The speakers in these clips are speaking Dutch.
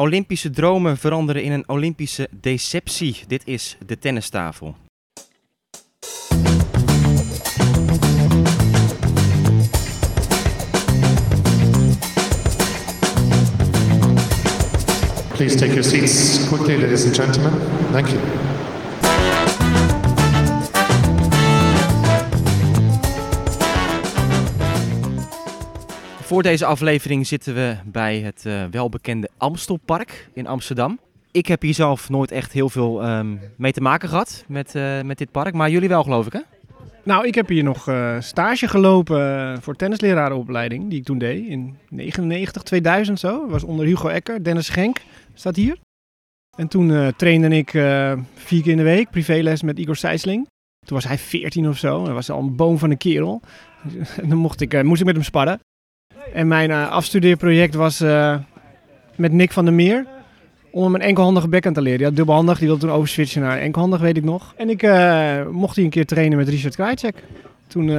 Olympische dromen veranderen in een Olympische deceptie. Dit is de tennistafel. Please take your seats quickly, ladies and gentlemen. Thank you. Voor deze aflevering zitten we bij het uh, welbekende Amstelpark in Amsterdam. Ik heb hier zelf nooit echt heel veel um, mee te maken gehad met, uh, met dit park, maar jullie wel geloof ik hè? Nou, ik heb hier nog uh, stage gelopen voor tennislerarenopleiding die ik toen deed in 99, 2000 zo. Was onder Hugo Ecker, Dennis Schenk staat hier. En toen trainde ik vier keer in de week privéles met Igor Sijsling. Toen was hij 14 of zo. Dat was al een boom van een kerel. En dan mocht ik, moest ik met hem sparren. En mijn uh, afstudeerproject was uh, met Nick van der Meer. Om hem een enkelhandige backhand te leren. Die had dubbelhandig, die wilde toen overswitchen naar enkelhandig, weet ik nog. En ik uh, mocht hij een keer trainen met Richard Krajcek. Toen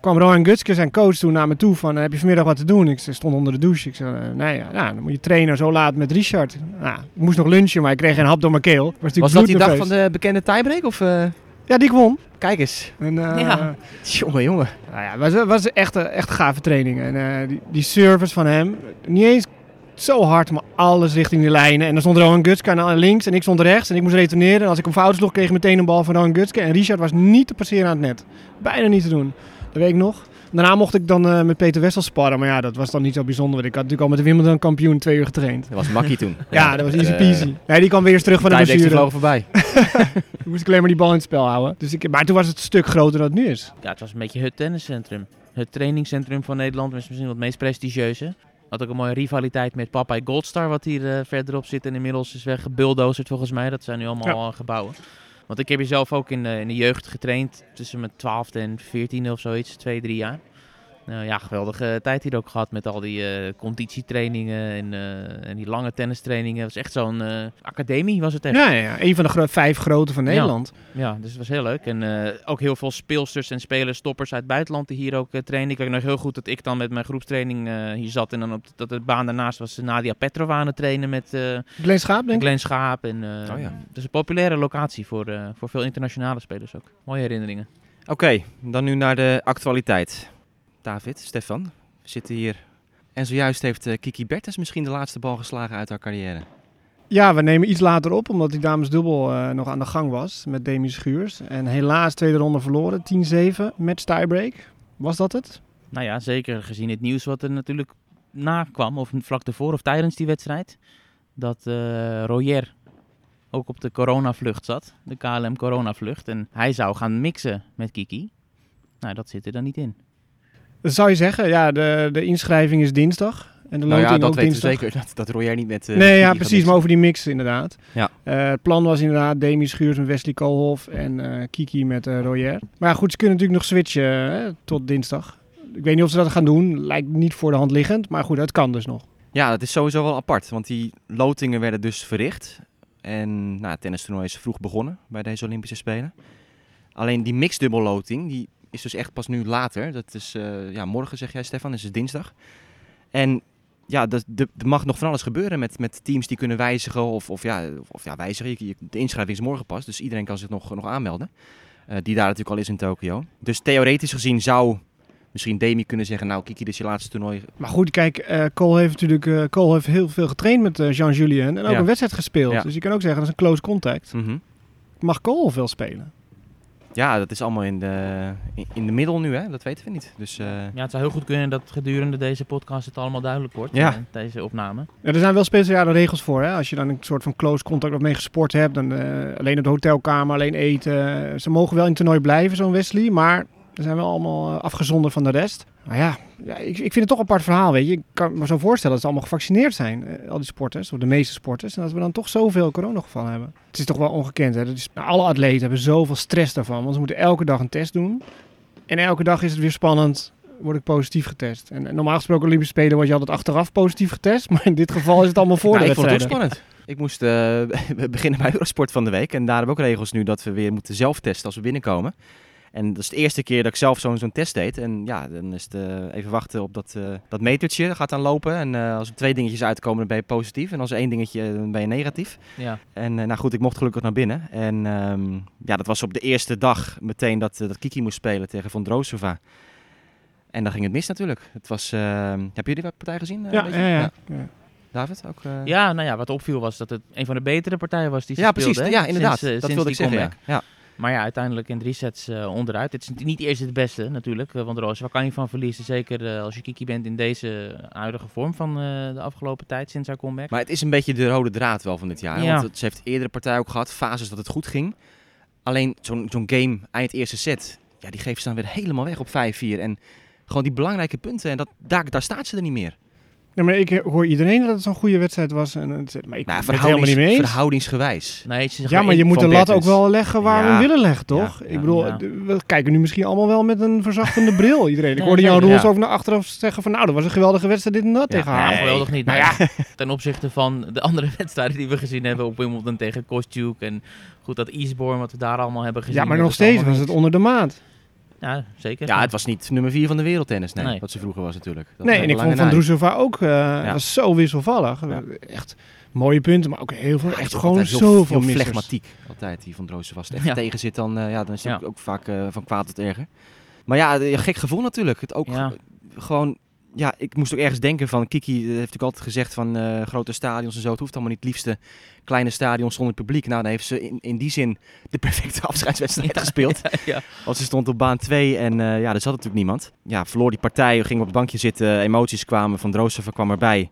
kwam Rohan Gutske, zijn coach, toen naar me toe van... heb je vanmiddag wat te doen? Ik stond onder de douche. Ik zei, nee, ja, dan moet je trainen zo laat met Richard. Nou, ik moest nog lunchen, maar ik kreeg geen hap door mijn keel. Was, was dat die dag van de bekende tiebreak? Of, Ja, die ik won. Kijk eens. En, uh, ja. Jongen, jongen. Nou ja, het was, was echt, echt een gave training. En uh, die, die service van hem, niet eens zo hard, maar alles richting de lijnen. En dan stond Rowan Gutske aan links en ik stond rechts. En ik moest retourneren. En als ik een fout sloeg, kreeg ik meteen een bal van Rowan Gutske. En Richard was niet te passeren aan het net. Bijna niet te doen. Dat weet ik nog. Daarna mocht ik dan uh, met Peter Wessel sparren. Maar ja, dat was dan niet zo bijzonder. Want ik had natuurlijk al met de Wimbledon kampioen twee uur getraind. Dat was makkie toen. ja, ja, dat was easy peasy. Uh, nee, die kwam weer eens terug van de blessure. Die voorbij. toen moest ik alleen maar die bal in het spel houden. Dus ik, maar toen was het een stuk groter dan het nu is. Ja, het was een beetje het tenniscentrum. Het trainingscentrum van Nederland was misschien wat het meest prestigieuze. Had ook een mooie rivaliteit met Papai Goldstar, wat hier uh, verderop zit. En inmiddels is weggebulldozerd volgens mij. Dat zijn nu allemaal ja. gebouwen. Want ik heb hier zelf ook in de, in de jeugd getraind. Tussen mijn 12 en 14 of zoiets. Twee, drie jaar. Uh, ja, geweldige tijd hier ook gehad met al die uh, conditietrainingen en, uh, en die lange tennistrainingen. Het was echt zo'n academie was het echt. Ja, ja, een van de gro vijf grote van Nederland. Ja, ja dus het was heel leuk. En ook heel veel speelsters en spelers, stoppers uit het buitenland die hier ook trainen. Ik weet nog heel goed dat ik dan met mijn groepstraining hier zat. En dan op dat de baan daarnaast was Nadia Petrova aan het trainen met Glenn Schaap, denk ik. Glenn Schaap. En, oh, ja. Dus een populaire locatie voor, voor veel internationale spelers ook. Mooie herinneringen. Oké, okay, dan nu naar de actualiteit. David, Stefan, we zitten hier. En zojuist heeft uh, Kiki Bertens misschien de laatste bal geslagen uit haar carrière. Ja, we nemen iets later op, omdat die damesdubbel uh, nog aan de gang was met Demi Schuurs. En helaas tweede ronde verloren, 10-7, met tiebreak. Was dat het? Nou ja, zeker gezien het nieuws wat er natuurlijk na kwam, of vlak ervoor of tijdens die wedstrijd. Dat uh, Royer ook op de coronavlucht zat, de KLM coronavlucht. En hij zou gaan mixen met Kiki. Nou, dat zit er dan niet in. Dat zou je zeggen, ja, de, de inschrijving is dinsdag. En de nou ja, dat ook weten dinsdag. zeker. Dat, dat Royer niet met... Uh, nee, ja, precies. Maar over die mix inderdaad. Ja. Uh, het plan was inderdaad Demi Schuurs met Wesley Koolhof en uh, Kiki met Royer. Maar ja, goed, ze kunnen natuurlijk nog switchen hè, tot dinsdag. Ik weet niet of ze dat gaan doen. Lijkt niet voor de hand liggend. Maar goed, het kan dus nog. Ja, dat is sowieso wel apart. Want die lotingen werden dus verricht. En nou, het tennistoernooi is vroeg begonnen bij deze Olympische Spelen. Alleen die mixdubbelloting, die is dus echt pas nu later. Dat is uh, ja, morgen, zeg jij Stefan, is het dinsdag. En ja, er mag nog van alles gebeuren met, met teams die kunnen wijzigen. Of, of, ja, of ja, wijzigen. De inschrijving is morgen pas, dus iedereen kan zich nog, nog aanmelden. Uh, die daar natuurlijk al is in Tokio. Dus theoretisch gezien zou misschien Demi kunnen zeggen, nou Kiki, dit is je laatste toernooi. Maar goed, kijk, uh, Cole heeft natuurlijk uh, Cole heeft heel veel getraind met uh, Jean-Julien en ook ja. een wedstrijd gespeeld. Ja. Dus je kan ook zeggen, dat is een close contact. Mm -hmm. Mag Cole veel spelen? Ja, dat is allemaal in de, in de middel nu, hè? dat weten we niet. Dus, uh... Ja, het zou heel goed kunnen dat gedurende deze podcast het allemaal duidelijk wordt, ja. uh, deze opname. Ja, er zijn wel speciale regels voor. Hè? Als je dan een soort van close contact mee gesport hebt, dan uh, alleen op de hotelkamer, alleen eten. Ze mogen wel in het toernooi blijven, zo'n Wesley, maar ze zijn wel allemaal afgezonderd van de rest. Maar ja, ja ik, ik vind het toch een apart verhaal, weet je. Ik kan me zo voorstellen dat ze allemaal gevaccineerd zijn, al die sporters, of de meeste sporters. En dat we dan toch zoveel coronagevallen hebben. Het is toch wel ongekend, hè. Dat is, nou, alle atleten hebben zoveel stress daarvan, want ze moeten elke dag een test doen. En elke dag is het weer spannend, word ik positief getest. En, en normaal gesproken Olympische Spelen word je altijd achteraf positief getest. Maar in dit geval is het allemaal voor nou, de ik vond het ook spannend. Ik moest uh, beginnen bij Eurosport van de week. En daar hebben we ook regels nu dat we weer moeten zelf testen als we binnenkomen. En dat is de eerste keer dat ik zelf zo'n zo'n test deed. En ja, dan is het eh, even wachten op dat, eh, dat metertje. gaat dan lopen. En eh, als er twee dingetjes uitkomen, dan ben je positief. En als er één dingetje, dan ben je negatief. Ja. En eh, nou goed, ik mocht gelukkig naar binnen. En ehm, ja, dat was op de eerste dag meteen dat, dat Kiki moest spelen tegen Von Drosova. En dan ging het mis natuurlijk. Het was, ehm, heb jullie die partij gezien? Ja, ja, ja. ja. David ook? eh? ja, nou ja, wat opviel was dat het een van de betere partijen was die ze ja precies. hè, Ja, inderdaad. sinds, dat sinds wilde ik zeggen. Ja. Maar ja, uiteindelijk in drie sets eh, onderuit. Het is niet eerst het beste natuurlijk, eh, want Roos, waar kan je van verliezen? Zeker eh, als je Kiki bent in deze huidige vorm van de afgelopen tijd sinds haar comeback. Maar het is een beetje de rode draad wel van dit jaar. Ja. Want ze heeft eerdere partij ook gehad, fases dat het goed ging. Alleen zo'n zo'n game eind eerste set, ja, die geeft ze dan weer helemaal weg op 5-4. En gewoon die belangrijke punten, en dat, daar, daar staat ze er niet meer. Ja, maar ik hoor iedereen dat het zo'n goede wedstrijd was. En, het- maar ik Nou, ben het helemaal niet mee eens. verhoudingsgewijs. nee, Ja, maar je moet de lat ook wel leggen waar we Ja. hem willen leggen, toch? Ja, ik bedoel, we kijken nu misschien allemaal wel met een verzachtende bril, iedereen. Ik hoorde Jan zeker, Roels ook naar achteraf zeggen van... nou, dat was een geweldige wedstrijd dit en dat Ja, tegen haar. nee. geweldig niet. Nou ja, ten opzichte van de andere wedstrijden die we gezien hebben op Wimbledon tegen Kostjuk en goed dat Eastbourne wat we daar allemaal hebben gezien. Ja, maar nog steeds was het onder de maat. Ja, zeker. Ja, het was niet nummer 4 van de wereldtennis, nee, Nee. wat ze vroeger was natuurlijk. Dat Nee, was en ik vond Van. Droesova ook eh, was zo wisselvallig. Ja. Echt mooie punten, maar ook heel veel, echt gewoon heel, zoveel heel flegmatiek. Altijd, die van Droosen was. Als het tegen zit, dan, eh, ja, dan is het Ja. ook, vaak eh, van kwaad tot erger. Maar ja, gek gevoel natuurlijk. Het ook Ja. gewoon, ja, ik moest ook ergens denken van, Kiki heeft natuurlijk altijd gezegd van eh, grote stadions en zo. Het hoeft allemaal niet het liefste kleine stadions zonder publiek. Nou, dan heeft ze in, in die zin de perfecte afscheidswedstrijd Ja, gespeeld. ja. Want ze stond op baan 2 en eh, ja, er zat natuurlijk niemand. Ja, verloor die partij, ging op het bankje zitten, emoties kwamen, Van Droosen kwam erbij.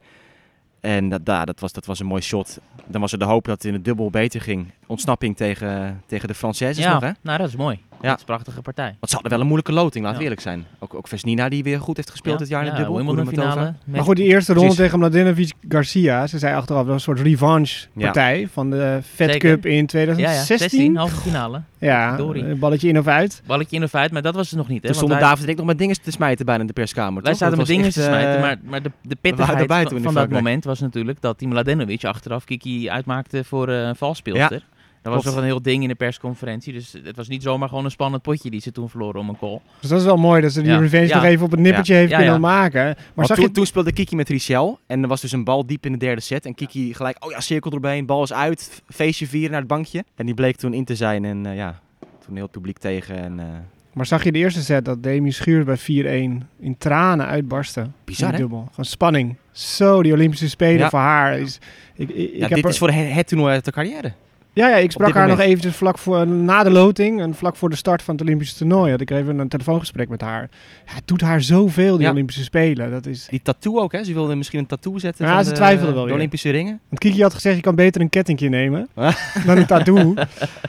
En dat, dat, was, dat was een mooi shot. Dan was er de hoop dat het in het dubbel beter ging. Ontsnapping tegen, tegen de Françaises Ja, nog, hè? nou dat is mooi. Ja. Dat is een prachtige partij. Want ze hadden wel een moeilijke loting, laten we Ja. eerlijk zijn. Ook, ook Vesnina die weer goed heeft gespeeld Ja, dit jaar in ja, het dubbel. Wimbledon Kudermetova. finale. Maar goed, die eerste ronde tegen Mladenovic Garcia, ze zei achteraf, dat was een soort revanche partij van de Fed Zeker. Cup in ja, ja, 2016. 16, halve finale. Ja, balletje in of uit. Balletje in of uit, maar dat was het nog niet. Hè? Toen want stonden wij, David en ik nog met dingen te smijten bijna in de perskamer. wij toch? zaten Dat met dingen echt, te smijten, eh, maar, maar de, de pittigheid van, dat moment was natuurlijk dat die Mladenovic achteraf Kiki uitmaakte voor eh, een valspeelster. Dat was nog een heel ding in de persconferentie. Dus het was niet zomaar gewoon een spannend potje die ze toen verloren om een call. Dus dat is wel mooi dat ze die Ja. revenge Ja. nog even op het nippertje heeft Ja, kunnen ja. maken. Maar zag toen, je... toen speelde Kiki met Richel en er was dus een bal diep in de derde set. En Kiki gelijk, oh ja, cirkel erbij, bal is uit, feestje vieren naar het bankje. En die bleek toen in te zijn en eh, ja, toen heel het publiek tegen. En, eh, Maar zag je de eerste set dat Demi Schuurs bij 4-1 in tranen uitbarstte? bizar dubbel. Van spanning. Zo, die Olympische Spelen Ja. voor haar. Is, ik, ik, heb dit er- is voor het, het toernooi uit de carrière. Ja, ja, ik sprak haar nog eventjes vlak voor, na de loting en vlak voor de start van het Olympische toernooi. Had ik even een telefoongesprek met haar. Ja, het doet haar zoveel, die Ja. Olympische Spelen. Dat is... Die tattoo ook hè, ze wilde misschien een tattoo zetten Ja, van ze de, twijfelde wel de weer. Olympische ringen. Want Kiki had gezegd, je kan beter een kettingje nemen Ah. dan een tattoo.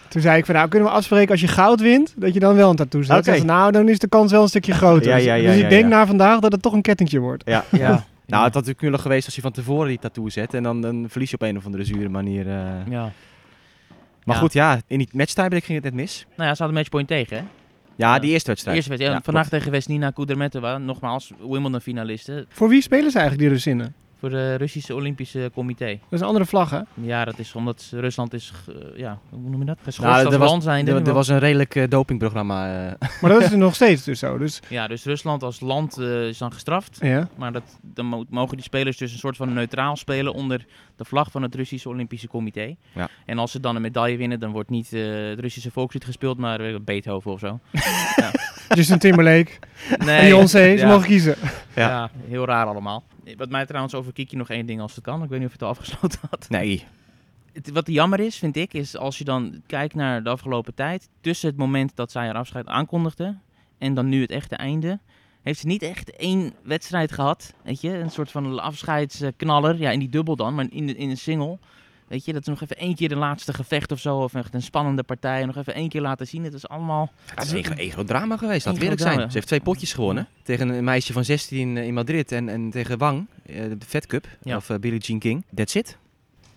Toen zei ik van, nou kunnen we afspreken als je goud wint, dat je dan wel een tattoo zet. Zei ze, nou, dan is de kans wel een stukje groter. Ja, ja, ja, dus ik ja, denk ja. na vandaag dat het toch een kettingje wordt. Ja. Ja. Nou, het had natuurlijk kunnen geweest als je van tevoren die tattoo zet en dan, dan verlies je op een of andere zure manier. eh. ja. Maar Ja. goed, ja, in die matchtiebreak ging het net mis. Nou ja, ze hadden matchpoint tegen hè. Ja, die eerste wedstrijd. Eerste wedstrijd. Ja, Ja, vandaag klopt. tegen Wesnina Kudermetova. Nogmaals, Wimbledon finalisten. Voor wie spelen ze eigenlijk die Russinnen? Voor de Russische Olympische Comité. Dat is een andere vlag, hè? Ja, dat is omdat Rusland is, ja, hoe noem je dat? Geschorst Nou, als er was, land zijnde. er, er was een redelijk eh, dopingprogramma. eh. Maar dat is er nog steeds dus zo. Dus, Ja, dus Rusland als land eh, is dan gestraft. ja. Maar dat, dan mo- mogen die spelers dus een soort van neutraal spelen onder de vlag van het Russische Olympische Comité. Ja. En als ze dan een medaille winnen, dan wordt niet eh, het Russische volkslied gespeeld, maar Beethoven of zo. Justin Timberlake, Nee, Beyoncé, ze ja. mogen kiezen. Ja. Ja. heel raar allemaal. Wat mij trouwens over Kiki nog één ding als het kan. Ik weet niet of je het al afgesloten had. Nee, Het, wat jammer is, vind ik, is als je dan kijkt naar de afgelopen tijd. Tussen het moment dat zij haar afscheid aankondigde en dan nu het echte einde. Heeft ze niet echt één wedstrijd gehad. Weet je, een soort van afscheidsknaller. Ja, in die dubbel dan, maar in de, in een single. Weet je, dat ze nog even één keer de laatste gevecht of zo. Of echt een spannende partij. Nog even één keer laten zien. Het is allemaal. het is een ego drama geweest, we eerlijk Ego-drama. zijn. Ze heeft twee potjes gewonnen. Tegen een meisje van 16 in Madrid en, en tegen Wang, eh, de Fed Cup, Ja. of eh, Billie Jean King. That's it.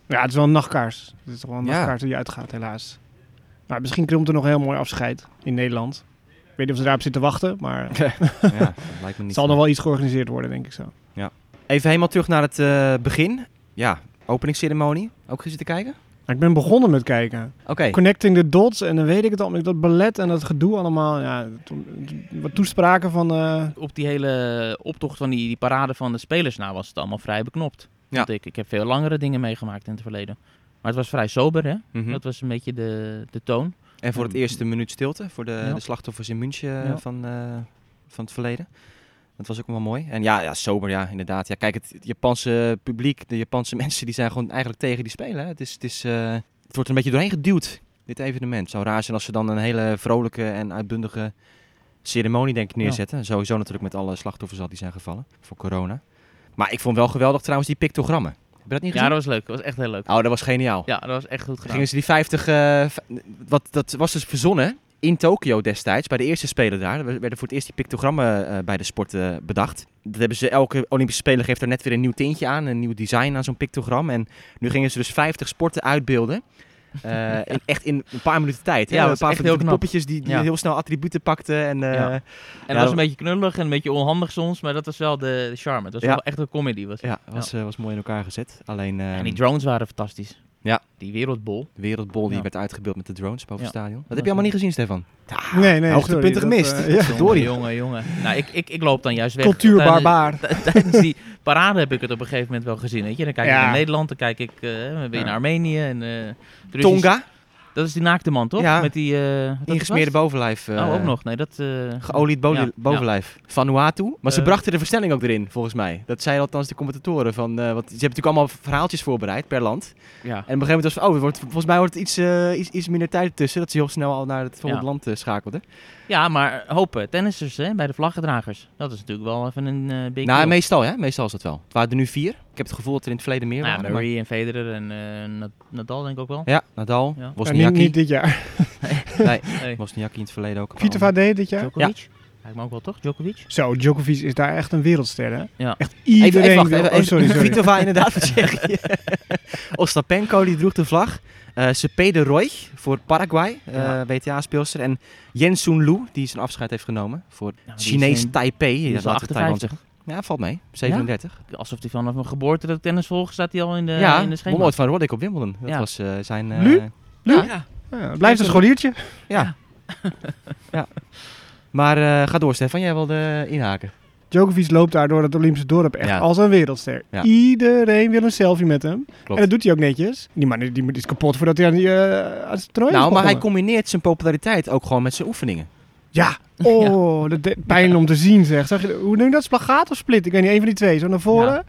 Ja, het is wel een nachtkaars. Het is toch wel een Ja. nachtkaars die uitgaat, helaas. Maar misschien komt er nog een heel mooi afscheid in Nederland. Ik weet niet of ze daarop zitten wachten, maar ja, dat lijkt me niet. zal nog wel iets georganiseerd worden, denk ik zo. Even helemaal terug naar het eh, begin. Ja, openingsceremonie. Ook gezien te kijken? Ik ben begonnen met kijken. Oké. Connecting the dots en dan weet ik het al. Dat ballet en dat gedoe allemaal. Ja, wat toespraken van... eh, Op die hele optocht van die, die parade van de spelers, nou was het allemaal vrij beknopt. Ja. Want ik, ik heb veel langere dingen meegemaakt in het verleden. Maar het was vrij sober, hè? Mhm. Dat was een beetje de, de toon. En voor het eerste minuut stilte voor de, Ja. de slachtoffers in München eh, Ja. van, eh, van het verleden. Dat was ook wel mooi. En ja, ja, sober, ja, inderdaad. Ja, kijk, het, Japanse publiek, de Japanse mensen, die zijn gewoon eigenlijk tegen die spelen. Hè. Het, is, het, is, eh, het wordt een beetje doorheen geduwd, dit evenement. Het zou raar zijn als ze dan een hele vrolijke en uitbundige ceremonie, denk ik, neerzetten. Sowieso natuurlijk met alle slachtoffers al die zijn gevallen voor corona. Maar ik vond wel geweldig trouwens die pictogrammen. Heb je dat niet Ja, gezien? dat was leuk. Dat was echt heel leuk. Oh, dat was geniaal. Ja, dat was echt goed gedaan. Gingen ze die 50, eh, wat, dat was dus verzonnen in Tokio destijds, bij de eerste Spelen daar. Er werden voor het eerst die pictogrammen eh, bij de sport eh, bedacht. Dat hebben ze, elke Olympische Speler geeft er net weer een nieuw tintje aan, een nieuw design aan zo'n pictogram. En nu gingen ze dus 50 sporten uitbeelden. Eh, in, echt in een paar minuten tijd. Ja, dat een paar van poppetjes die, die Ja. heel snel attributen pakten. En, Ja. En dat was dat- een beetje knullig en een beetje onhandig soms, maar dat was wel de, de charme. Het was wel echt een comedy. Was ja, was, was mooi in elkaar gezet. Alleen En die drones waren fantastisch. Ja. Die wereldbol. de wereldbol die Ja. werd uitgebeeld met de drones boven Ja. het stadion. Dat heb je allemaal niet gezien, Stefan. nee, nee, hoogtepunten dat, gemist. eh, ja. Verdorie. Jongen, jongen. Nou, ik, ik, ik loop dan juist weg. Cultuurbarbaar. Tijdens, tijdens die parade heb ik het op een gegeven moment wel gezien. Weet je? Dan kijk ik Ja. naar Nederland, dan kijk ik eh, weer Ja. naar Armenië. En, eh, is Tonga, dat is die naakte man, toch? Ja. Met die... eh, ingesmeerde bovenlijf. eh, Oh, ook nog. Nee, dat... eh, Geolied bo- Ja, bovenlijf. Vanuatu. Maar ze Eh. brachten de versnelling ook erin, volgens mij. Dat zeiden althans de commentatoren. Van, eh, want ze hebben natuurlijk allemaal verhaaltjes voorbereid per land. Ja. En op een gegeven moment was van, oh, wordt, volgens mij wordt het iets, eh, iets, iets minder tijd tussen. Dat ze heel snel al naar het volgende land eh, schakelden. ja, maar hopen. Tennissers hè, bij de vlaggendragers. Dat is natuurlijk wel even een eh big nou, deal. meestal, hè? Meestal is dat wel. Het waren er nu vier. Ik heb het gevoel dat er in het verleden meer Nou ja, waren. maar- Murray en Federer en eh, Nad- Nadal denk ik ook wel. Ja, Nadal, Ja. Niet, niet dit jaar. Nee, Nee. Wozniacki in het verleden ook. Vitova D dit jaar. Djokovic? Lijkt me ook wel toch? Djokovic? Zo, Djokovic is daar echt een wereldster, hè? Ja. Echt iedereen even, wacht, even, oh, sorry, sorry. Vitova inderdaad. Ostapenko die droeg de vlag. Eh Cepeda Roy voor Paraguay, eh, Ja. WTA-speelster. En Jensun Lu, die zijn afscheid heeft genomen voor Ja, Chinees Taipei. Ja, is laten we Taiwan 58. zeggen. Ja, valt mee. 37. Alsof hij vanaf mijn geboorte de tennis volgt, staat hij al in de, ja, in de schema. nooit van Roddick op Wimbledon. Dat Ja. was eh, zijn... eh, Lu? Lu? Ja. Ja, blijft een scholiertje. ja. ja. Maar eh, ga door, Stefan. Jij wilde inhaken. Djokovic loopt daar door het Olympische dorp echt Ja. als een wereldster. Ja. Iedereen wil een selfie met hem. Klopt. En dat doet hij ook netjes. Die man die, die is kapot voordat hij aan, die, eh, aan het toernooi Nou, maar hij combineert zijn populariteit ook gewoon met zijn oefeningen. Ja. Oh, dat deed pijn om te zien zeg. Zag je, hoe noem je dat? Splagaat of split? Ik weet niet, een van die twee. Zo naar voren. Ja.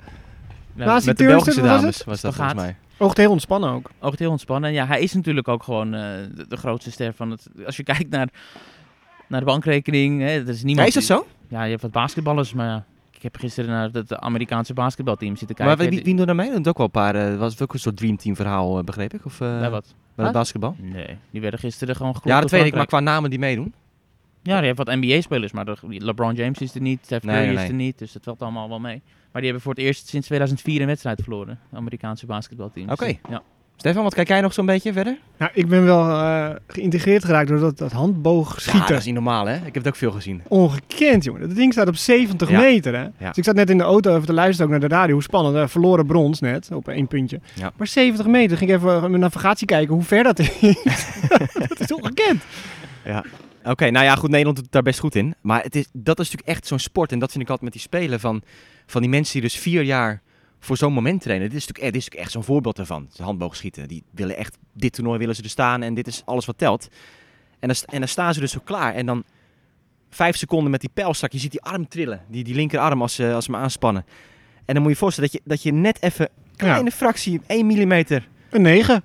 Ja, Naast die Met de turnster, Belgische wat was dames het? was dat Spagaat. volgens mij. Oogt heel ontspannen ook. Oogt heel ontspannen. Ja, hij is natuurlijk ook gewoon eh, de, de grootste ster van het... Als je kijkt naar, naar de bankrekening, hè, er is Ja, niemand... is dat die- zo? Ja, je hebt wat basketballers, maar ja, ik heb gisteren naar het Amerikaanse basketbalteam zitten Maar kijken. wie, wie doet er mee? Dat ook wel een paar. eh, was het ook een soort dreamteam verhaal, eh, begreep ik? Of eh, Bij wat? bij het basketbal? Nee, die werden gisteren gewoon geklopt Ja, dat weet ik, maar qua namen die meedoen. Ja, je hebt wat NBA-spelers, maar de- LeBron James is er niet, Steph Curry nee, is er niet, dus dat valt allemaal wel mee. Maar die hebben voor het eerst sinds 2004 een wedstrijd verloren, het Amerikaanse basketbalteam. Oké. Ja. Stefan, wat kijk jij nog zo'n beetje verder? Nou, ik ben wel eh, geïntegreerd geraakt door dat, dat Ja, handboogschieten. dat is niet normaal, hè? Ik heb het ook veel gezien. Ongekend, jongen. Dat ding staat op 70 Ja. meter, hè? Ja. Dus ik zat net in de auto even te luisteren, ook naar de radio. Hoe spannend? Verloren brons net, op één puntje. Ja. Maar 70 meter, ging ik even mijn navigatie kijken hoe ver dat is. dat is ongekend. Oké, nou ja, goed, Nederland doet daar best goed in. Maar het is, dat is natuurlijk echt zo'n sport. En dat vind ik altijd met die spelen van, van die mensen die dus vier jaar voor zo'n moment trainen. Dit is natuurlijk, echt- dit is natuurlijk echt zo'n voorbeeld daarvan. Handboogschieten. Die willen echt, dit toernooi willen ze er staan en dit is alles wat telt. En dan, en dan staan ze dus zo klaar. En dan vijf seconden met die pijlstak. Je ziet die arm trillen. Die, die linkerarm als ze, als ze hem aanspannen. En dan moet je je voorstellen dat je, dat je net even, kleine fractie, 1 millimeter. Een 9.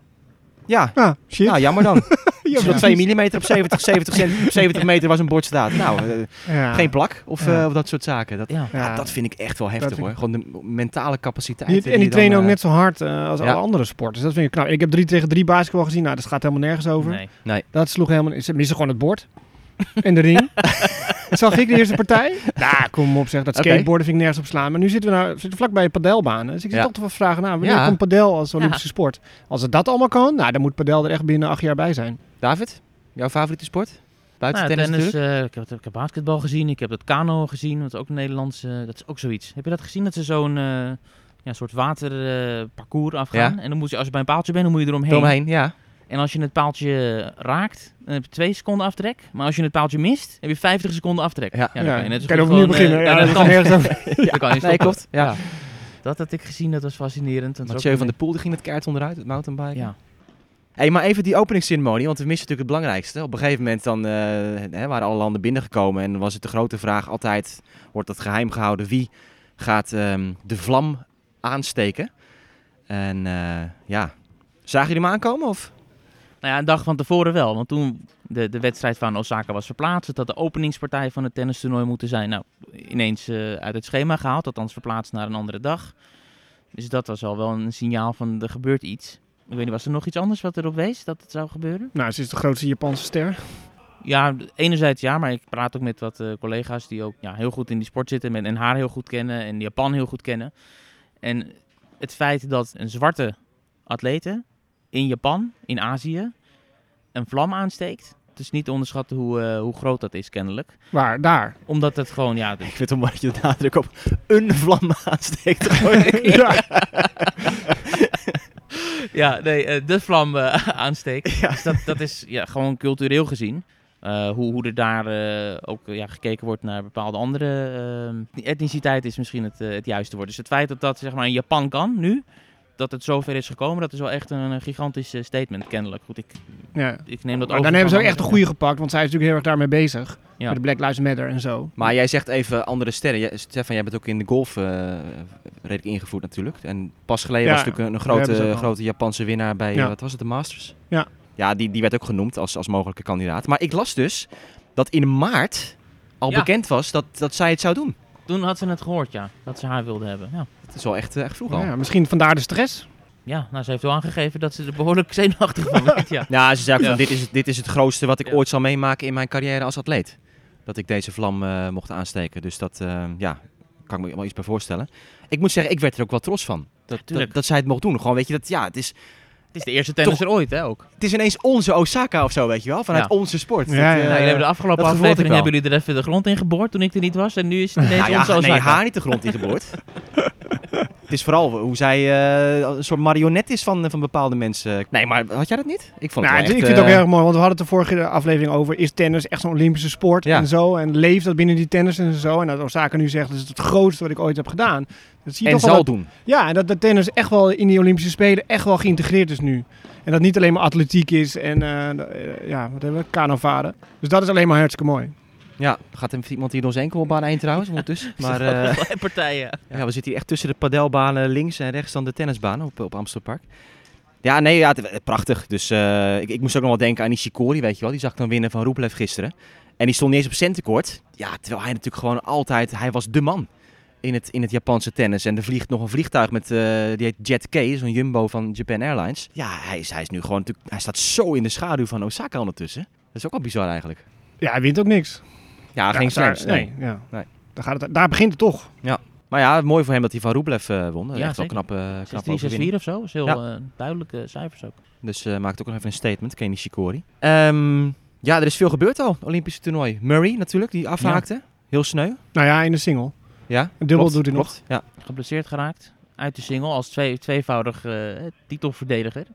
Ja, Ja, shit. nou jammer dan. Ja, Als je op precies. 2 mm op 70, 70, cent- 70 meter was een bord staat. Nou, eh, Ja. geen plak of, Ja. eh, of dat soort zaken. Dat, Ja. dat vind ik echt wel heftig Dat hoor. Gewoon de mentale capaciteit. Die- en die trainen ook net zo hard eh, als Ja. alle andere sporters. Dat vind ik knap. Ik heb 3 tegen 3 basketbal gezien. Nou, dat gaat helemaal nergens over. Nee. Dat sloeg helemaal... Ze missen gewoon het bord. En de ring. Zag ik de eerste partij? Nou, kom op zeg. Dat skateboarden vind ik nergens op slaan. Maar nu zitten we nou, zitten we vlakbij padelbanen. Dus ik zit Ja. toch te vragen, nou, wanneer Ja. komt padel als Olympische sport? Als het dat allemaal kan, nou, dan moet padel er echt binnen acht jaar bij zijn. David, jouw favoriete sport? Buiten Nou, tennis, eh, ik, heb, ik heb basketbal gezien, ik heb het kano gezien, dat is ook een Nederlands, eh, dat is ook zoiets. Heb je dat gezien, dat ze zo'n eh, ja, soort waterparcours afgaan. Ja. En dan moet je, als je bij een paaltje bent, dan moet je eromheen. Eromheen, ja. En als je het paaltje raakt, dan heb je 2 seconden aftrek. Maar als je het paaltje mist, heb je 50 seconden aftrek. Ja. dan Ja, kan je net zo kan opnieuw gewoon, beginnen. eh, Ja, kan dat nergens over. Dan kan je Nee, klopt. Ja. Dat had ik gezien, dat was fascinerend. Dat Mathieu van der Poel die ging het kaart onderuit, het mountainbiken. Ja. Hey, maar even die openingsceremonie, want we missen natuurlijk het belangrijkste. Op een gegeven moment dan, eh, hè, waren alle landen binnengekomen en was het de grote vraag altijd, wordt dat geheim gehouden, wie gaat ehm, de vlam aansteken? En eh, ja, zagen jullie hem aankomen of? Nou ja, een dag van tevoren wel. Want toen de, de wedstrijd van Osaka was verplaatst, het had de openingspartij van het tennistoernooi moeten zijn. Nou, ineens eh, uit het schema gehaald, althans verplaatst naar een andere dag. Dus dat was al wel een signaal van er gebeurt iets. Ik weet niet, was er nog iets anders wat erop wees dat het zou gebeuren? Nou, ze is de grootste Japanse ster. Ja, enerzijds ja, maar ik praat ook met wat eh, collega's die ook ja, heel goed in die sport zitten en, en haar heel goed kennen en Japan heel goed kennen. En het feit dat een zwarte atlete in Japan, in Azië, een vlam aansteekt. Het is niet te onderschatten hoe, eh, hoe groot dat is kennelijk. Waar? Daar. Omdat het gewoon, ja, Ik vind het mooi dat je de nadruk op een vlam aansteekt. ja. ja, nee, eh, de vlam eh, aansteekt. Dus dat, dat is ja, gewoon cultureel gezien. Eh, hoe, hoe er daar eh, ook ja, gekeken wordt naar bepaalde andere etniciteit is misschien het, het juiste woord. Dus het feit dat dat zeg maar in Japan kan nu, dat het zover is gekomen, dat is wel echt een, een gigantisch eh, statement kennelijk. Goed, ik, ja. ik neem dat Maar over dan hebben ze ook echt een goede gepakt, want zij is natuurlijk heel erg daarmee bezig. Ja. Met de Black Lives Matter en zo. Maar jij zegt even andere sterren. Jij, Stefan, jij bent ook in de golf eh, redelijk ingevoerd natuurlijk. En pas geleden Ja, was natuurlijk een, grote, grote Japanse winnaar bij, Ja. eh, wat was het, de Masters? Ja. Ja, die, die werd ook genoemd als, als mogelijke kandidaat. Maar ik las dus dat in maart al Ja. bekend was dat, dat zij het zou doen. Toen had ze het gehoord, ja, dat ze haar wilde hebben. Ja. Het is wel echt, eh, echt vroeg al. Ja, misschien vandaar de stress. Ja, nou, ze heeft wel aangegeven dat ze er behoorlijk zenuwachtig van werd, ja. Ja, ze zei ook Ja. van dit is, het- dit is het grootste wat ik Ja. ooit zal meemaken in mijn carrière als atleet. Dat ik deze vlam eh, mocht aansteken. Dus dat, eh, ja, kan ik me wel iets bij voorstellen. Ik moet zeggen, ik werd er ook wel trots van. Dat, dat, dat zij het mocht doen. Gewoon, weet je, dat, ja, het is, Het is de eerste tennisser ooit, hè, ook. het is ineens onze Osaka of zo, weet je wel. Vanuit Ja. onze sport. Ja, Dat, ja, eh, ja. Nou, jullie hebben de afgelopen aflevering hebben jullie er even de grond in geboord toen ik er niet was. En nu is het ineens nou ja, onze nee, Osaka. haar niet de grond ingeboord. het is vooral hoe zij eh, een soort marionet is van, van bepaalde mensen. Nee, maar had jij dat niet? Ik vond het Nou, wel ik echt, vind het ook eh, erg mooi, want we hadden het de vorige aflevering over... is tennis echt zo'n Olympische sport Ja. en zo? En leeft dat binnen die tennis en zo? En dat Osaka nu zegt, dat is het grootste wat ik ooit heb gedaan. Dat zie je En toch wel zal dat- doen. Ja, en dat de tennis echt wel in die Olympische Spelen echt wel geïntegreerd is nu. En dat niet alleen maar atletiek is en eh, eh, ja, wat hebben we? Kanovaren. Dus dat is alleen maar hartstikke mooi. Ja, gaat er iemand hier door zijn enkelbaan heen trouwens ondertussen. Maar eh, partijen. ja, we zitten hier echt tussen de padelbanen links en rechts dan de tennisbanen op, op Amstelpark. Ja, nee, ja, eh, prachtig. Dus eh, ik, ik moest ook nog wel denken aan Nishikori, weet je wel. Die zag ik dan winnen van Rublev gisteren. En die stond niet eens op centenkort. Ja, terwijl hij natuurlijk gewoon altijd, hij was de man in het, in het Japanse tennis. En er vliegt nog een vliegtuig met, eh, die heet Jet K, zo'n jumbo van Japan Airlines. Ja, hij is, hij is nu gewoon natuurlijk, hij staat zo in de schaduw van Osaka ondertussen. Dat is ook wel bizar eigenlijk. Ja, hij wint ook niks. Ja, geen Ja, daar- slams, nee. nee. Ja. Nee. Daar, gaat het, daar begint het toch. Maar ja, mooi voor hem dat hij van Rublev eh, won. Dat is Ja, echt wel zeker. knap, eh knap 6-3, 6-4 of zo. Dat is heel Ja. eh, duidelijke cijfers ook. Dus eh, maakt ook nog even een statement, Kenny Shikori. Ehm, ja, er is veel gebeurd al. Olympische toernooi. Murray natuurlijk, die afhaakte. Heel sneu. Nou ja, in de single. Ja, Een dubbel klopt, doet hij nog. Ja. Geblesseerd geraakt. Uit de single als twee, tweevoudig eh, titelverdediger.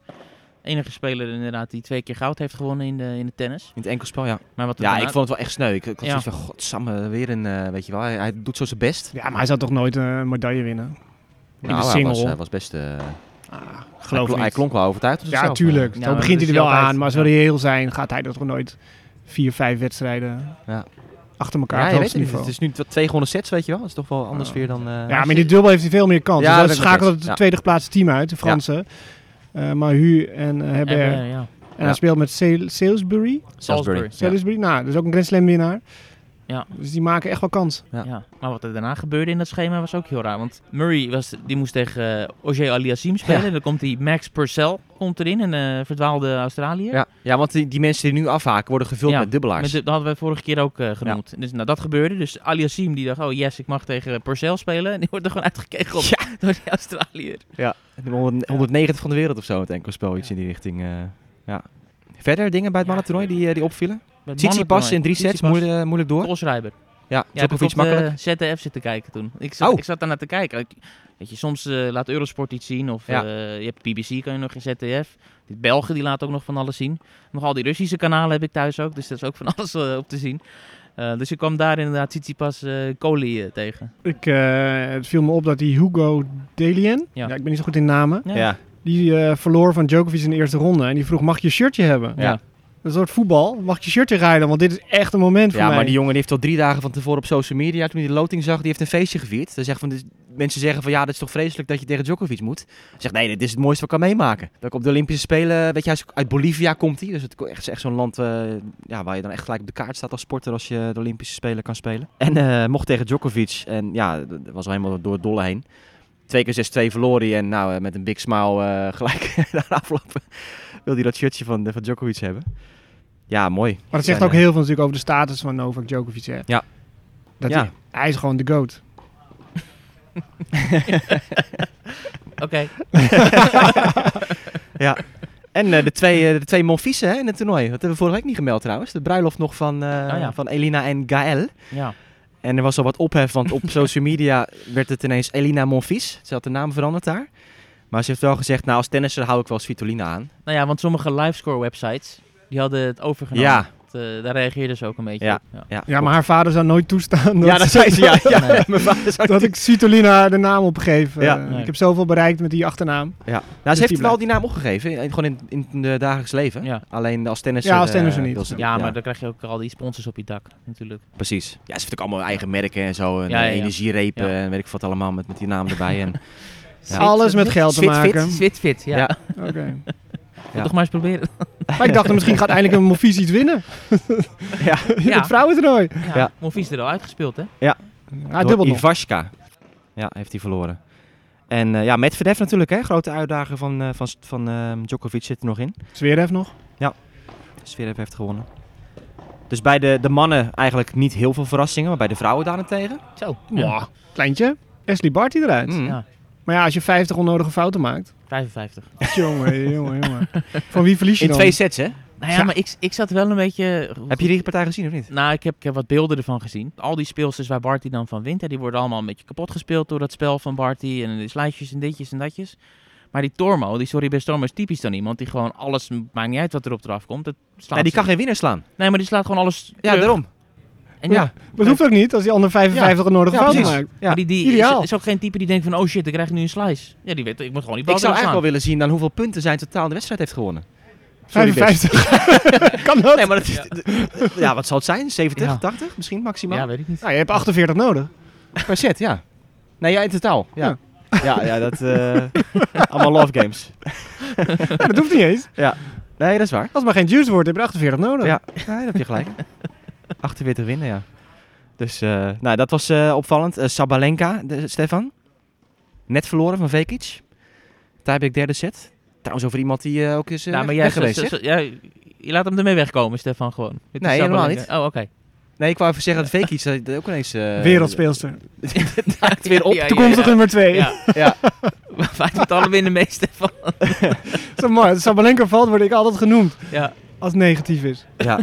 Enige speler inderdaad die twee keer goud heeft gewonnen in de, in de tennis. In het enkelspel, ja. Maar wat Ja, daarna- ik vond het wel echt sneu. Ik, ik had Ja. van, godsamme, weer een, eh, weet je wel. Hij, hij doet zo zijn best. Ja, maar hij zal toch nooit een medaille winnen? In Nou, de hij single. was, hij was best... eh, Ah, hij, geloof klonk, hij niet. klonk wel overtuigd Ja, tuurlijk. Maar begint dat hij er wel altijd- aan. Maar als we reëel zijn, gaat hij toch nooit vier, vijf wedstrijden Ja. achter elkaar Ja, het weet het is nu twee gewone sets, weet je wel. Dat is toch wel anders Ah. weer dan... eh, Ja, maar in die dubbel heeft hij veel meer kans. Ja, dus dat dan schakelt het Ja. tweede geplaatste team uit, de Fransen. Mahu en uh, Herbert. Eh, ja. En Ja. hij speelt met Sal- Salisbury. Salisbury. Ja. Salisbury, nou, dat is ook een Grand Slam winnaar. Ja. Dus die maken echt wel kans. Ja. Ja. maar wat er daarna gebeurde in dat schema was ook heel raar. Want Murray was, die moest tegen uh, Auger Aliassime spelen. Ja. Dan komt die Max Purcell komt erin, een uh, verdwaalde Australiër. Ja, ja want die, die mensen die nu afhaken worden gevuld Ja, met dubbelaars. Met de- dat hadden we vorige keer ook uh, genoemd. Dus nou, dat gebeurde. Dus Aliassime die dacht, oh yes, ik mag tegen Purcell spelen. En die wordt er gewoon uitgekegeld Ja. door die Australiër. De 100 190 van de wereld of zo, het enkelspel. Iets in die richting. eh, ja. Verder dingen bij het Ja. mannentoernooi die, eh, die opvielen? Tsitsipas in drie sets, moeilijk, moeilijk door. Koolschrijver. Ja, Ja, heb ik op de makkelijk. ZDF zitten kijken toen. Ik zat, Oh. ik zat daar naar te kijken. Ik- weet je, soms eh, laat Eurosport iets zien of Ja. eh, je hebt BBC, kan je nog in ZDF. Die Belgen die laten ook nog van alles zien. Nog al die Russische kanalen heb ik thuis ook, dus dat is ook van alles eh, op te zien. Eh, dus ik kwam daar inderdaad Tsitsipas eh Koli eh, tegen. Ik, eh, het viel me op dat die Hugo Delien, Ja. ja. ik ben niet zo goed in namen, Ja. Ja. die eh, verloor van Djokovic in de eerste ronde. En die vroeg, mag je shirtje hebben? Ja. Een soort voetbal, mag ik je shirtje rijden? Want dit is echt een moment voor Ja, mij. maar die jongen die heeft al drie dagen van tevoren op social media, toen hij de loting zag, die heeft een feestje gevierd. Dan zegt van, dus mensen zeggen van, ja, dat is toch vreselijk dat je tegen Djokovic moet. Hij zegt, nee, dit is het mooiste wat ik kan meemaken. Dat ik op de Olympische Spelen, weet je, uit Bolivia komt hij. Dus het is echt, zo'n land eh, ja, waar je dan echt gelijk op de kaart staat als sporter als je de Olympische Spelen kan spelen. En eh, mocht tegen Djokovic en ja, dat was al helemaal door het dolle heen. Twee keer 6-2 verloor hij en nou, eh, met een big smile gelijk de afloop wil hij dat shirtje van, van Djokovic hebben. Ja, mooi. Maar dat zegt ook heel veel natuurlijk over de status van Novak Djokovic. Hè? Ja. Dat Ja. Hij, hij is gewoon de GOAT. Oké, Ja. En eh, de twee, eh, de twee hè, in het toernooi. Dat hebben we vorige week niet gemeld trouwens. De bruiloft nog van, eh, ja. van Elina en Gaël. ja. En er was al wat ophef, want op social media werd het ineens Elina Monfils. Ze had de naam veranderd daar. Maar ze heeft wel gezegd, nou als tennisser hou ik wel Svitolina aan. Nou ja, want sommige livescore websites, die hadden het overgenomen. Ja. Dat, eh, daar reageerden ze ook een beetje Ja. op. Ja. Ja, maar haar vader zou nooit toestaan dat, Ja, dat zei ze. Ja, ja. Nee. Mijn vader zou dat ik Svitolina de naam opgeef. Ja. Eh, Nee. Ik heb zoveel bereikt met die achternaam. Ja. Nou, Dus ze heeft die wel blijft. die naam opgegeven, in- gewoon in, in het dagelijks leven. Ja. Alleen als tennisser... Ja, als eh, tennisser niet. Ja, maar dan krijg je ook al die sponsors op je dak, natuurlijk. Precies. Ja, ze heeft ook allemaal eigen merken en zo. En Ja, ja, ja. energierepen Ja. en weet ik wat allemaal met, met die naam erbij. En, Ja. Alles met geld te maken. Switfit, ja. Ja. Oké. Toch maar eens proberen. Maar ik dacht, misschien gaat eindelijk een Monfils iets winnen. ja. In Ja. het vrouwentoernooi. Ja, Ja. Monfils er al uitgespeeld, hè? Door dubbelt nog. Ivashka. Ja, heeft hij verloren. En eh, ja, Medvedev natuurlijk, hè. Grote uitdager van, eh, van, van ehm, Djokovic zit er nog in. Zverev nog. Zverev heeft gewonnen. Dus bij de, de mannen eigenlijk niet heel veel verrassingen, maar bij de vrouwen daarentegen. Zo. Mwah. Kleintje. Ashley Barty eruit. Mm. Ja, Maar ja, als je 50 onnodige fouten maakt. 55. jongen, jongen, jongen. Van wie verlies je In dan? twee sets, hè? Nou ja, Ja. maar ik, ik zat wel een beetje... Heb je die partij gezien of niet? Nou, ik heb, ik heb wat beelden ervan gezien. Al die speelsters waar Barty dan van wint, hè, die worden allemaal een beetje kapot gespeeld door dat spel van Barty. En die sluitjes en ditjes en datjes. Maar die Tormo, die sorry best Tormo, is typisch dan iemand die gewoon alles, maakt niet uit wat er op eraf komt. Het slaat Nee, die kan geen winnaar slaan. Nee, maar die slaat gewoon alles Ja, daarom. En ja, Ja, dat hoeft ook niet als die ander 55 onnodige Ja, fouten precies. maakt. Ja. maar die, die Ideaal. is, is ook geen type die denkt van, oh shit, ik krijg nu een slice. Ja, die weet, ik moet gewoon die bal Ik zou eigenlijk wel willen zien dan hoeveel punten zijn totaal de wedstrijd heeft gewonnen. Sorry, Bes. 55. kan dat? Nee, maar dat is, ja. wat zal het zijn? 70, Ja. 80 misschien maximaal? Ja, weet ik niet. Nou, je hebt 48 nodig. Per set, ja. Nee, ja, in totaal. Ja, ja, ja, dat... eh, allemaal love games. Ja, dat hoeft niet eens. Nee, dat is waar. Als het maar geen juice wordt, heb je er 48 nodig. Ja, nee, daar heb je gelijk. 48 winnen, ja. Dus, eh, nou, dat was eh, opvallend. Eh, Sabalenka, de, Stefan. Net verloren van Vekic. Tiebreak derde set. Trouwens, over iemand die ook is nou, maar jij geweest, zo- zeg. zo- ja, je laat hem ermee wegkomen, Stefan, gewoon. Met Nee, helemaal Sabalenka. niet. Oh, oké. Nee, ik wou even zeggen dat Vekic eh, ook ineens... Wereldspeelster. daakt weer op. Ja, ja, Toekomstig ja. nummer 2. Ja. Ja. Wij met alle winnen mee, Stefan. Zo mooi. Als Sabalenka valt, word ik altijd genoemd. Ja. Als het negatief is. Ja.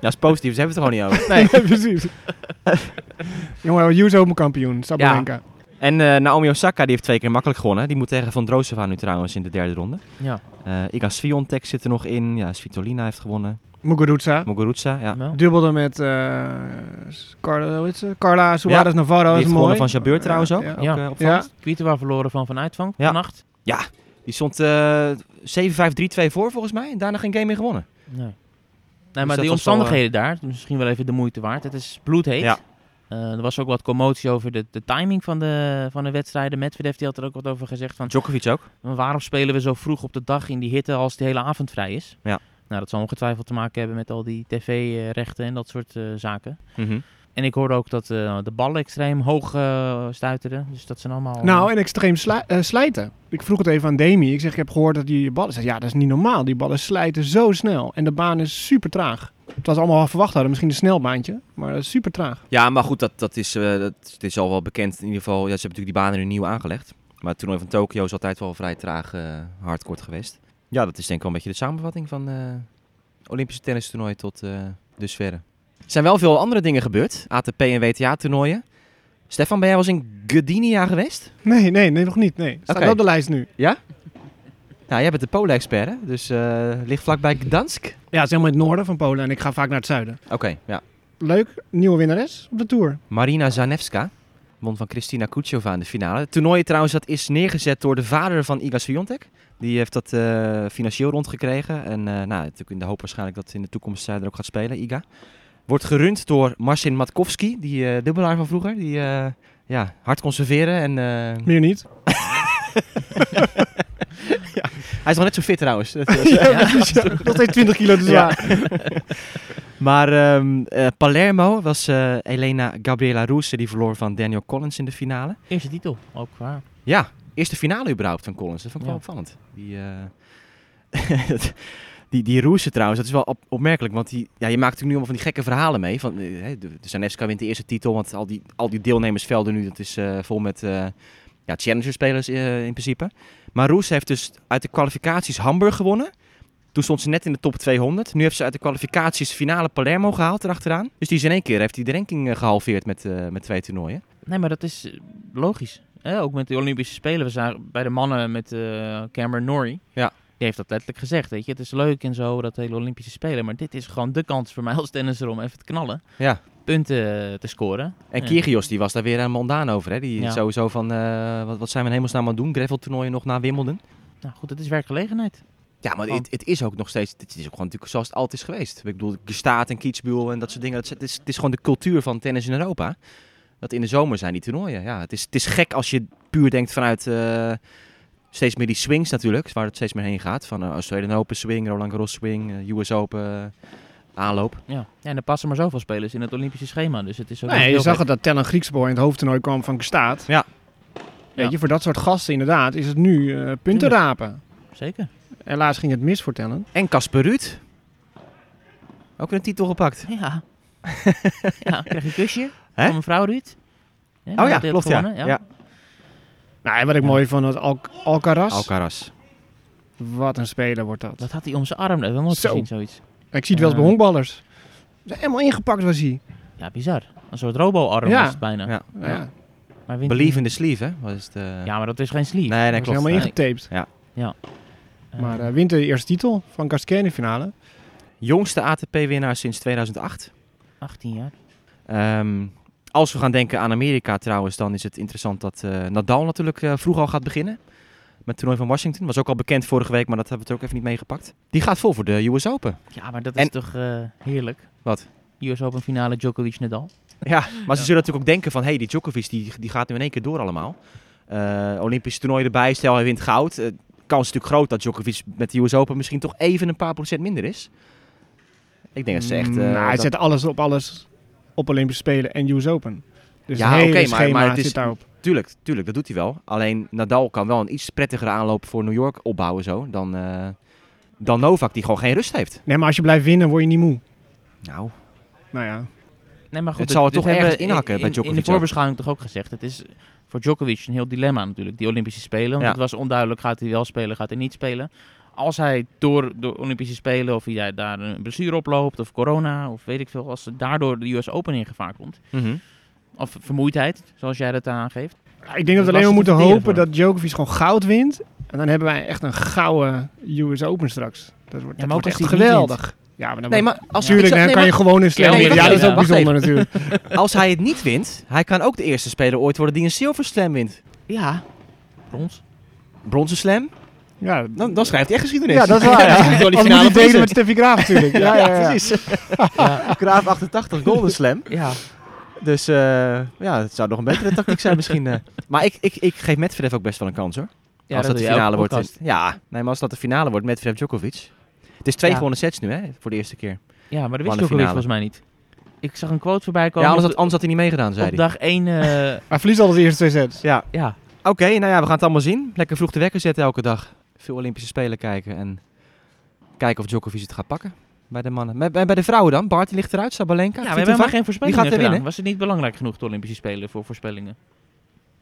Ja, is positief. Ze hebben het er gewoon niet over. Nee, precies. Jongen, Open kampioen, Sabalenka. En eh, Naomi Osaka die heeft twee keer makkelijk gewonnen. Die moet tegen Van Drosova nu trouwens in de derde ronde. Ja. Eh Iga Swiatek zit er nog in. Ja, Svitolina heeft gewonnen. Muguruza. Muguruza, ja. Nou. Dubbelde met eh, Carla, hoe heet ze? Carla Suarez Navarro. Die is heeft mooi. gewonnen van Jabeur trouwens ook. Ja, ook Ja. Ja. Verloren van Van Uitvang Ja. vannacht. Die stond eh 7-5-3-2 voor volgens mij. En daarna geen game meer gewonnen. Nee. Nee, maar die was wel, omstandigheden daar, misschien wel even de moeite waard. Het is bloedheet. Ja. Eh, er was ook wat commotie over de, de timing van de, van de wedstrijden. Medvedev die had er ook wat over gezegd van... Djokovic ook. waarom spelen we zo vroeg op de dag in die hitte als de hele avond vrij is? Ja. Nou, dat zal ongetwijfeld te maken hebben met al die tv-rechten en dat soort eh, zaken. Mhm. En ik hoorde ook dat eh, de ballen extreem hoog eh stuiterden. Dus dat zijn allemaal... Nou, en extreem sli- eh, slijten. Ik vroeg het even aan Demi. Ik zeg, ik heb gehoord dat die ballen... Zei, ja, dat is niet normaal. Die ballen slijten zo snel. En de baan is super traag. Het was allemaal verwacht hadden. Misschien een snelbaantje. Maar dat is super traag. Ja, maar goed, dat, dat, is, eh, dat, het is al wel bekend. In ieder geval, ja, ze hebben natuurlijk die banen nu nieuw aangelegd. Maar het toernooi van Tokio is altijd wel vrij traag eh hardcourt geweest. Ja, dat is denk ik wel een beetje de samenvatting van eh Olympische tennistoernooi tot eh dusverre. Zijn wel veel andere dingen gebeurd. ATP en WTA-toernooien. Stefan, ben jij wel eens in Gdynia geweest? Nee, nee, nee, nog niet. Nee. Staat Oké. wel op de lijst nu. Nou, jij bent de Polen-expert, hè? Dus eh ligt vlakbij Gdansk. Oké, Ja, het is helemaal in het noorden van Polen en ik ga vaak naar het zuiden. ja. Leuk, nieuwe winnares op de Tour. Marina Zanevska won van Kristina Kuchova in de finale. Het toernooi trouwens dat is neergezet door de vader van Iga Swiatek. Die heeft dat eh, financieel rondgekregen. En eh, nou, natuurlijk in de hoop waarschijnlijk dat in de toekomst zij er ook gaat spelen, Iga. Wordt gerund door Marcin Matkowski, die eh, dubbelaar van vroeger. Die eh, ja, hard conserveren. En, eh, Meer niet. hij is nog net zo fit trouwens. Dat is- Ja, precies. Nog steeds 20 kilo te zwaar. Maar ehm, eh, Palermo was eh, Elena Gabriela Rouse, die verloor van Daniel Collins in de finale. Eerste titel, ook haar. Ja, eerste finale überhaupt van Collins. Dat vond ik wel opvallend. Die, eh, die, die trouwens, dat is wel op- opmerkelijk. Want die, ja, je maakt natuurlijk nu allemaal van die gekke verhalen mee. Van, eh, hè, de, Zanevska wint de eerste titel, want al die, al die deelnemersvelden nu, dat is eh, vol met eh, ja, challenger-spelers eh, in principe. Maar Roes heeft dus uit de kwalificaties Hamburg gewonnen. Toen stond ze net in de top 200. Nu heeft ze uit de kwalificaties finale Palermo gehaald erachteraan. Dus die is in één keer heeft hij de ranking eh, gehalveerd met, eh, met twee toernooien. Nee, maar dat is eh, logisch. Hè? Ook met de Olympische Spelen. We zagen bij de mannen met eh Cameron Norrie. Ja. Die heeft dat letterlijk gezegd. Weet je, het is leuk en zo, dat hele Olympische Spelen. Maar dit is gewoon de kans voor mij als tennisser om even te knallen. Ja. Punten eh, te scoren. En. Kyrgios, die was daar weer aan mondaan over. Hè? Die Ja. sowieso van, eh, wat, wat zijn we in hemelsnaam aan het doen? Gravel-toernooien nog na Wimbledon. Nou goed, het is werkgelegenheid. Ja, maar het, het is ook nog steeds, het is ook gewoon natuurlijk zoals het altijd is geweest. Ik bedoel, Gestaat en Kitzbühel en dat soort dingen. Het is, het, is, het is gewoon de cultuur van tennis in Europa. Dat in de zomer zijn die toernooien. Ja, het is, het is gek als je puur denkt vanuit eh, steeds meer die swings natuurlijk. Waar het steeds meer heen gaat. Van uh, Australian Open swing, Roland Garros swing, eh, US Open eh, aanloop. Ja. ja, en er passen maar zoveel spelers in het Olympische schema. Dus het is ook Nee, je zag het dat Tellen Griekspoor in het hoofdtoernooi kwam van Gestaat. Ja. Weet Ja. je, voor dat soort gasten inderdaad is het nu eh, punten rapen. Zeker. Helaas ging het mis voor Tellen. En Casper Ruud. Ook een titel gepakt. Ja. ja, krijg je een kusje van mevrouw Ruud. Ja, Oh ja, klopt ja. ja. Nou, en wat ik Ja. mooi vond, dat Al Alcaraz. Alcaraz. Wat een speler wordt dat. Dat had hij om zijn arm. Dat nooit Zo. gezien, zoiets. Ik zie het wel eens bij Ja. honkballers. Helemaal ingepakt was hij. Ja, bizar. Een soort robo-arm Ja. was het bijna. Ja. Ja. Maar wint Believe in the sleeve, hè? Was het, eh, Ja, maar dat is geen sleeve. Nee, nee, was klopt. helemaal Nee. ingetaped. Eh, Maar eh, wint de eerste titel van Gasquet in de finale. Jongste ATP-winnaar sinds 2008. 18 jaar. Ehm, als we gaan denken aan Amerika trouwens, dan is het interessant dat eh, Nadal natuurlijk eh, vroeg al gaat beginnen. Met het toernooi van Washington. Was ook al bekend vorige week, maar dat hebben we er ook even niet meegepakt. Die gaat vol voor de US Open. Ja, maar dat is En- toch eh, heerlijk. Wat? US Open finale Djokovic-Nadal. Ja, maar ze zullen natuurlijk ook denken van... hé, hey, die Djokovic die, die gaat nu in één keer door allemaal. Eh Olympisch toernooi erbij, stel hij wint goud. Kans is natuurlijk groot dat Djokovic met de US Open misschien toch even een paar procent minder is. Ik denk dat ze echt... eh, nou, hij dat- zet alles op alles op Olympische Spelen en US Open. Dus Ja, oké, maar- maar het is- zit daarop. Tuurlijk, tuurlijk, dat doet hij wel. Alleen Nadal kan wel een iets prettigere aanloop voor New York opbouwen zo, dan, eh, dan Novak, die gewoon geen rust heeft. Nee, maar als je blijft winnen, word je niet moe. Nou, Nou ja. Nee, maar goed, Het zal er toch hebben ergens inhakken in- bij Djokovic In de voorbeschouwing toch ook gezegd. Het is voor Djokovic een heel dilemma natuurlijk, die Olympische Spelen. Want Ja. het was onduidelijk, gaat hij wel spelen, gaat hij niet spelen. Als hij door de Olympische Spelen, of hij daar een blessure oploopt, of corona, of weet ik veel, als daardoor de US Open in gevaar komt. mhm. Of vermoeidheid, zoals jij dat aangeeft. Ja, Ik denk dat we Dat alleen maar moeten te hopen dat Djokovic gewoon goud wint. En dan hebben wij echt een gouden US Open straks. Dat wordt, dat echt geweldig. Ja, maar dan Nee, maar als, Tuurlijk, ik zou- dan kan je gewoon een slam nee, Ja, dat is ook bijzonder natuurlijk. als hij het niet wint, hij kan ook de eerste speler ooit worden die een Silver Slam wint. Ja, brons. Bronzen Slam, Ja, dan, dan schrijft hij echt geschiedenis. ja, dat is waar. Ja. die finale delen met Steffi Graaf natuurlijk. Ja, ja, ja. precies. Ja, Graaf 88, Golden Slam. ja. Dus eh, ja, het zou nog een betere tactiek zijn misschien. eh. Maar ik, ik, ik geef Medvedev ook best wel een kans hoor. ja als dat de finale wordt. podcast. Ja, nee, maar als dat de finale wordt, Medvedev Djokovic. Het is twee Ja. gewonnen sets nu hè, voor de eerste keer. Ja, maar dat wist de Djokovic finale. volgens mij niet. Ik zag een quote voorbij Ja, komen. anders op had, anders had hij niet meegedaan, zei op hij. dag 1. eh, Hij verliest al de eerste twee sets. Ja, ja, oké, nou ja, we gaan het allemaal zien. Lekker vroeg de wekker zetten elke dag. Veel Olympische Spelen kijken en kijken of Djokovic het gaat pakken. Bij de mannen. Bij, bij bij de vrouwen dan? Barty ligt eruit, Sabalenka. Ja, we hebben helemaal geen voorspellingen Wie gaat er gedaan. winnen? Was het niet belangrijk genoeg, de Olympische Spelen, voor voorspellingen?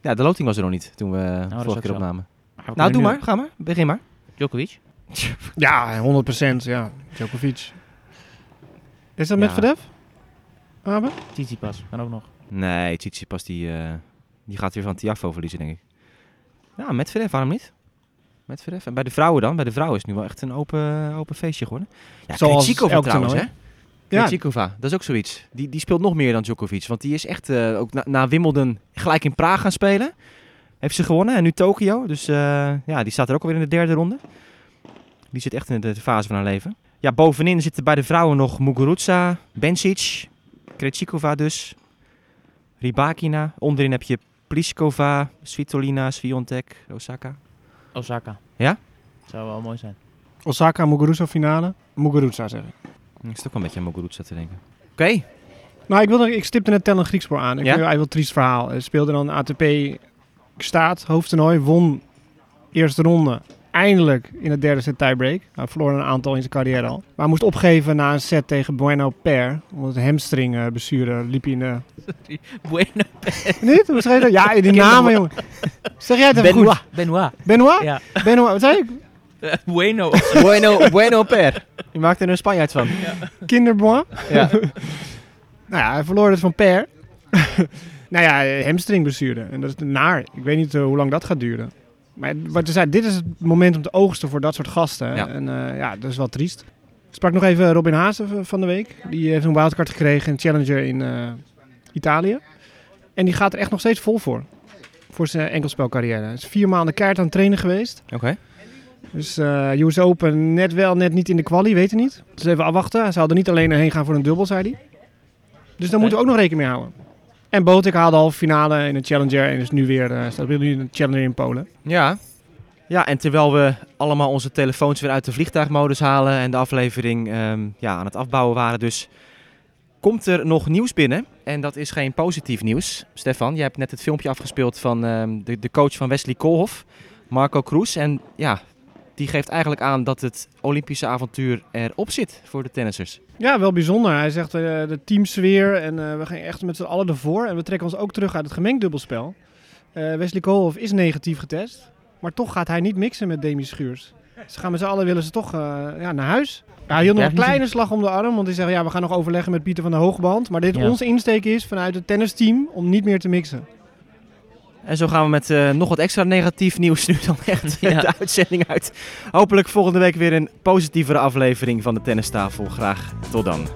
Ja, de loting was er nog niet toen we is vorige keer opnamen. Maar Nou, doe nu- maar. Ga maar. Begin maar. Djokovic? Ja, 100% Ja, Djokovic. Is dat Ja. met Medvedev? Abe? Tsitsipas, kan ook nog. Nee, Tsitsipas die, eh, die gaat weer van Tiafo verliezen, denk ik. Ja, met Medvedev, waarom niet? Medvedev. En bij de vrouwen dan? Bij de vrouwen is het nu wel echt een open, open feestje geworden. Ja, Zoals Krejcikova trouwens, hè? Ja. Krejcikova, dat is ook zoiets. Die, die speelt nog meer dan Djokovic. Want die is echt eh, ook na, na Wimbledon gelijk in Praag gaan spelen. Heeft ze gewonnen en nu Tokio. Dus eh, ja, die staat er ook alweer in de derde ronde. Die zit echt in de, de fase van haar leven. Ja, bovenin zitten bij de vrouwen nog Muguruza, Bencic, Krejcikova dus, Rybakina. Onderin heb je Pliskova, Svitolina, Sviontek, Osaka. Osaka. Ja? Zou wel mooi zijn. Osaka, Muguruza finale. Muguruza zeg ik. Ik zit ook een beetje aan Muguruza te denken. Oké, Nou, ik, wilde, ik stipte net Tellen Griekspoor aan. Ik Ja? vind het eigenlijk wel een triest verhaal. Hij speelde dan ATP staat, hoofdtoernooi, won eerste ronde. Eindelijk in het derde set tiebreak. Hij verloor een aantal in zijn carrière al. Maar hij moest opgeven na een set tegen Bueno Per. Omdat een hamstring eh, blessure liep hij in de... Bueno. Niet? Hoe schreef je dat? Ja, die namen, jongen. Zeg jij het even Benoit. goed? Benoit. Benoit? Ja. Benoit, wat zei ik? bueno. bueno, bueno per. Je maakt er een Spanjaard van. Kinderbois? Ja. Nou ja, hij verloor het van Per. nou ja, hamstringblessure. En dat is naar. Ik weet niet eh, hoe lang dat gaat duren. Maar wat je zei, dit is het moment om te oogsten voor dat soort gasten. Ja. En eh, ja, dat is wel triest. Ik sprak nog even Robin Haase v- van de week. Die heeft een wildcard gekregen, een challenger in eh, Italië. En die gaat er echt nog steeds vol voor. Voor zijn enkelspelcarrière. Hij is vier maanden keihard aan het trainen geweest. Oké. Dus eh US Open net wel, net niet in de quali, weten niet. Dus even afwachten. Ze hadden niet alleen heen gaan voor een dubbel, zei hij. Dus daar moeten we ook nog rekening mee houden. En Botik haalde halve finale in een Challenger en is nu weer, eh staat weer nu in een Challenger in Polen. Ja. Ja, en terwijl we allemaal onze telefoons weer uit de vliegtuigmodus halen en de aflevering ehm, ja, aan het afbouwen waren, dus komt er nog nieuws binnen. En dat is geen positief nieuws. Stefan, jij hebt net het filmpje afgespeeld van ehm, de, de coach van Wesley Koolhof, Marco Kroes. En ja, die geeft eigenlijk aan dat het Olympische avontuur erop zit voor de tennissers. Ja, wel bijzonder. Hij zegt eh, de teamsfeer en eh, we gaan echt met z'n allen ervoor. En we trekken ons ook terug uit het gemengd dubbelspel. Eh, Wesley Koolhof is negatief getest. Maar toch gaat hij niet mixen met Demi Schuurs. Ze gaan met z'n allen willen ze toch eh, ja, naar huis. Ja, hij hield nog een kleine slag om de arm. Want hij zegt, ja, we gaan nog overleggen met Pieter van der Hoogband. Maar dit Ja. onze insteek is vanuit het tennisteam om niet meer te mixen. En zo gaan we met eh, nog wat extra negatief nieuws nu dan echt Ja. de uitzending uit. Hopelijk volgende week weer een positievere aflevering van de tennistafel. Graag tot dan.